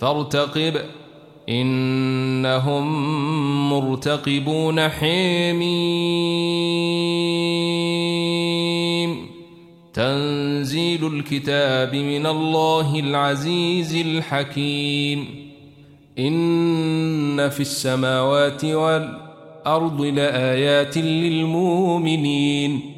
فارتقب. إنهم مرتقبون حميم. تنزيل الكتاب من الله العزيز الحكيم. إن في السماوات والأرض لآيات للمؤمنين.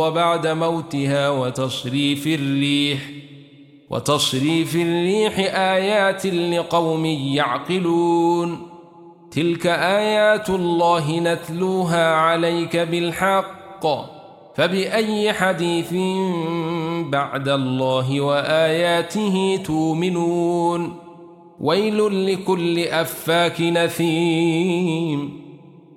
بعد موتها وتصريف الريح وتصريف الريح آيات لقوم يعقلون. تلك آيات الله نتلوها عليك بالحق فبأي حديث بعد الله وآياته تؤمنون؟ ويل لكل أفاك نثيم.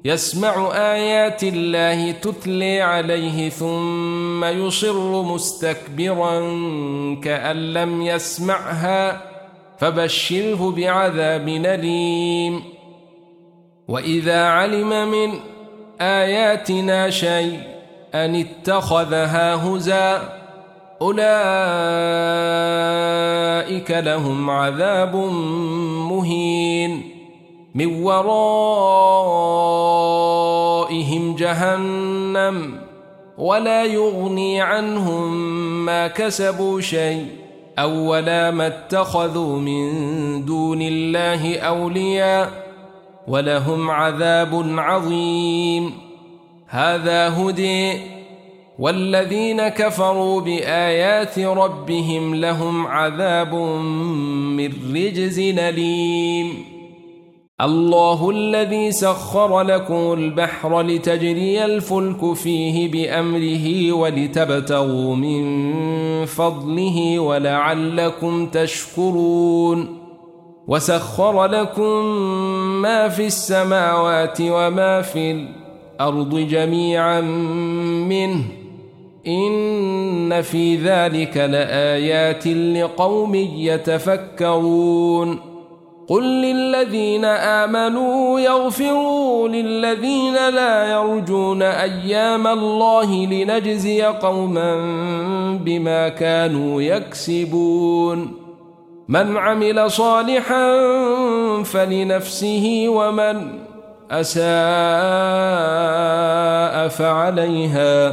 يسمع آيات الله تتلي عليه ثم يصر مستكبرا كأن لم يسمعها فبشره بعذاب نليم وإذا علم من آياتنا شيء أن اتخذها هزا أولئك لهم عذاب مهين. من ورائهم جهنم ولا يغني عنهم ما كسبوا شيء أو ولا ما اتخذوا من دون الله أولياء ولهم عذاب عظيم. هذا هدي. والذين كفروا بآيات ربهم لهم عذاب من رجز نليم. الله الذي سخر لكم البحر لتجري الفلك فيه بأمره ولتبتغوا من فضله ولعلكم تشكرون وسخر لكم ما في السماوات وما في الأرض جميعا منه إن في ذلك لآيات لقوم يتفكرون قل للذين آمنوا يغفروا للذين لا يرجون أيام الله لنجزي قوما بما كانوا يكسبون من عمل صالحا فلنفسه ومن أساء فعليها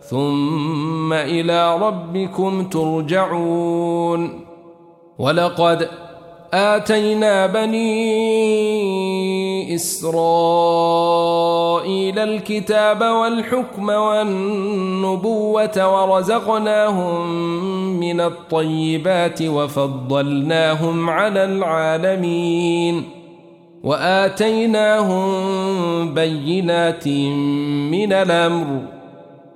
ثم إلى ربكم ترجعون ولقد آتينا بني إسرائيل الكتاب والحكم والنبوة ورزقناهم من الطيبات وفضلناهم على العالمين وآتيناهم بينات من الأمر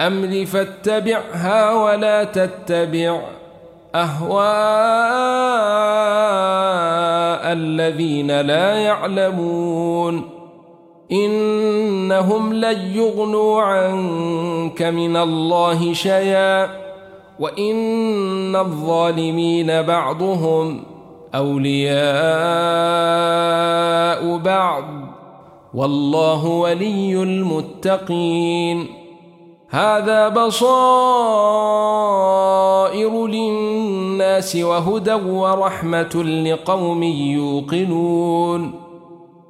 الأمر فاتبعها ولا تتبع أهواء الذين لا يعلمون إنهم لن يغنوا عنك من الله شيئا وإن الظالمين بعضهم أولياء بعض والله ولي المتقين هذا بصائر للناس وهدى ورحمة لقوم يوقنون.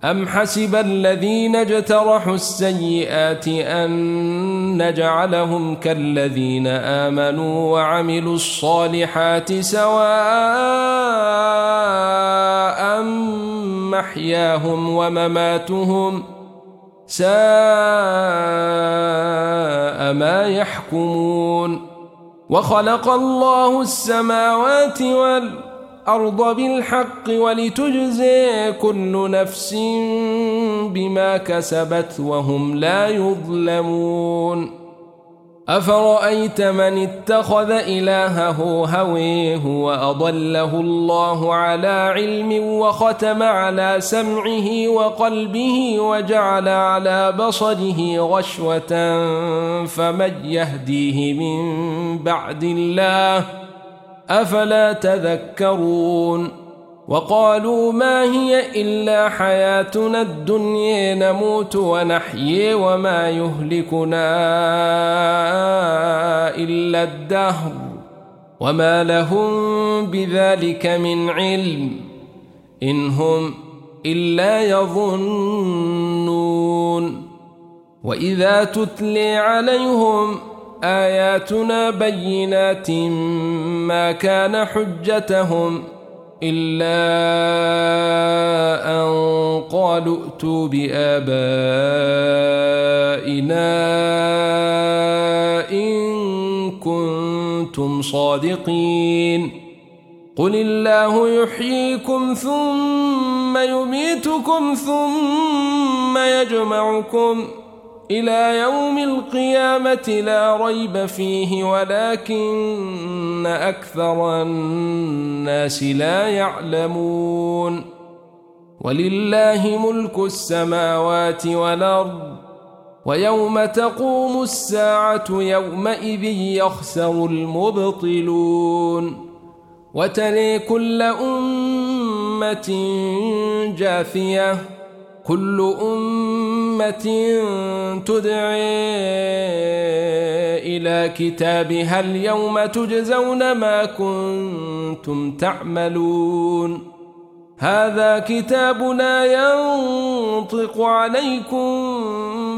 أم حسب الذين اجترحوا السيئات أن نجعلهم كالذين آمنوا وعملوا الصالحات سواء محياهم ومماتهم سَاءَ ساء ما يحكمون وخلق الله السماوات والأرض بالحق ولتجزي كل نفس بما كسبت وهم لا يظلمون أفرأيت من اتخذ إلهه هويه وأضله الله على علم وختم على سمعه وقلبه وجعل على بصره غشوة فمن يهديه من بعد الله أفلا تذكرون وقالوا ما هي إلا حياتنا الدنيا نموت ونحيي وما يهلكنا إلا الدهر وما لهم بذلك من علم إن هم إلا يظنون. وإذا تتلي عليهم آياتنا بينات ما كان حجتهم ۖ إلا أن قالوا ائتوا بآبائنا إن كنتم صادقين. قل الله يحييكم ثم يميتكم ثم يجمعكم إلى يوم القيامة لا ريب فيه ولكن أكثر الناس لا يعلمون. ولله ملك السماوات والأرض ويوم تقوم الساعة يومئذ يخسر المبطلون. وتلي كل أمة جاثية كل أمة تدعي إلى كتابها اليوم تجزون ما كنتم تعملون. هذا كتابنا ينطق عليكم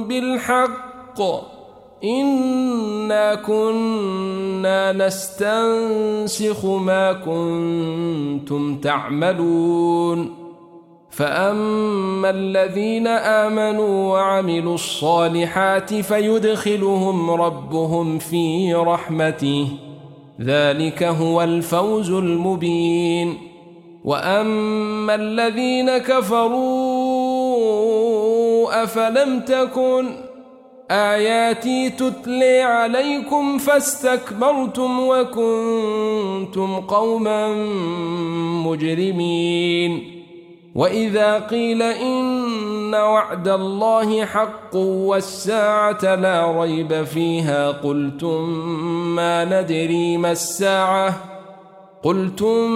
بالحق. إنا كنا نستنسخ ما كنتم تعملون. فأما الذين آمنوا وعملوا الصالحات فيدخلهم ربهم في رحمته ذلك هو الفوز المبين وأما الذين كفروا أفلم تكن آياتي تتلي عليكم فاستكبرتم وكنتم قوما مجرمين وإذا قيل إن وعد الله حق والساعة لا ريب فيها قلتم ما ندري ما الساعة قلتم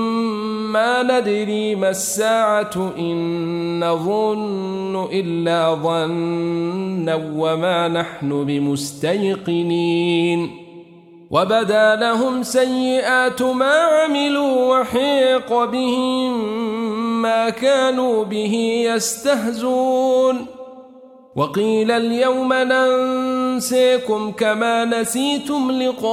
ما ندري ما الساعة إن نظن إلا ظنا وما نحن بمستيقنين وبدا لهم سيئات ما عملوا وحيق بهم ما كانوا به يستهزون وقيل اليوم ننسيكم كما نسيتم لقاء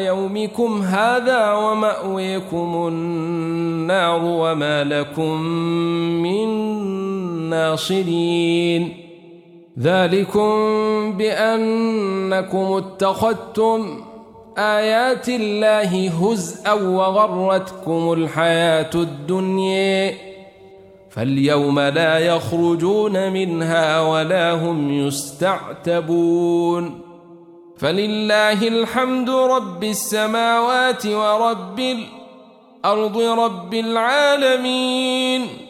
يومكم هذا ومأويكم النار وما لكم من ناصرين ذلكم بأنكم اتخذتم آيات الله هزءا وغرتكم الحياة الدنيا فاليوم لا يخرجون منها ولا هم يستعتبون فلله الحمد رب السماوات ورب الأرض رب العالمين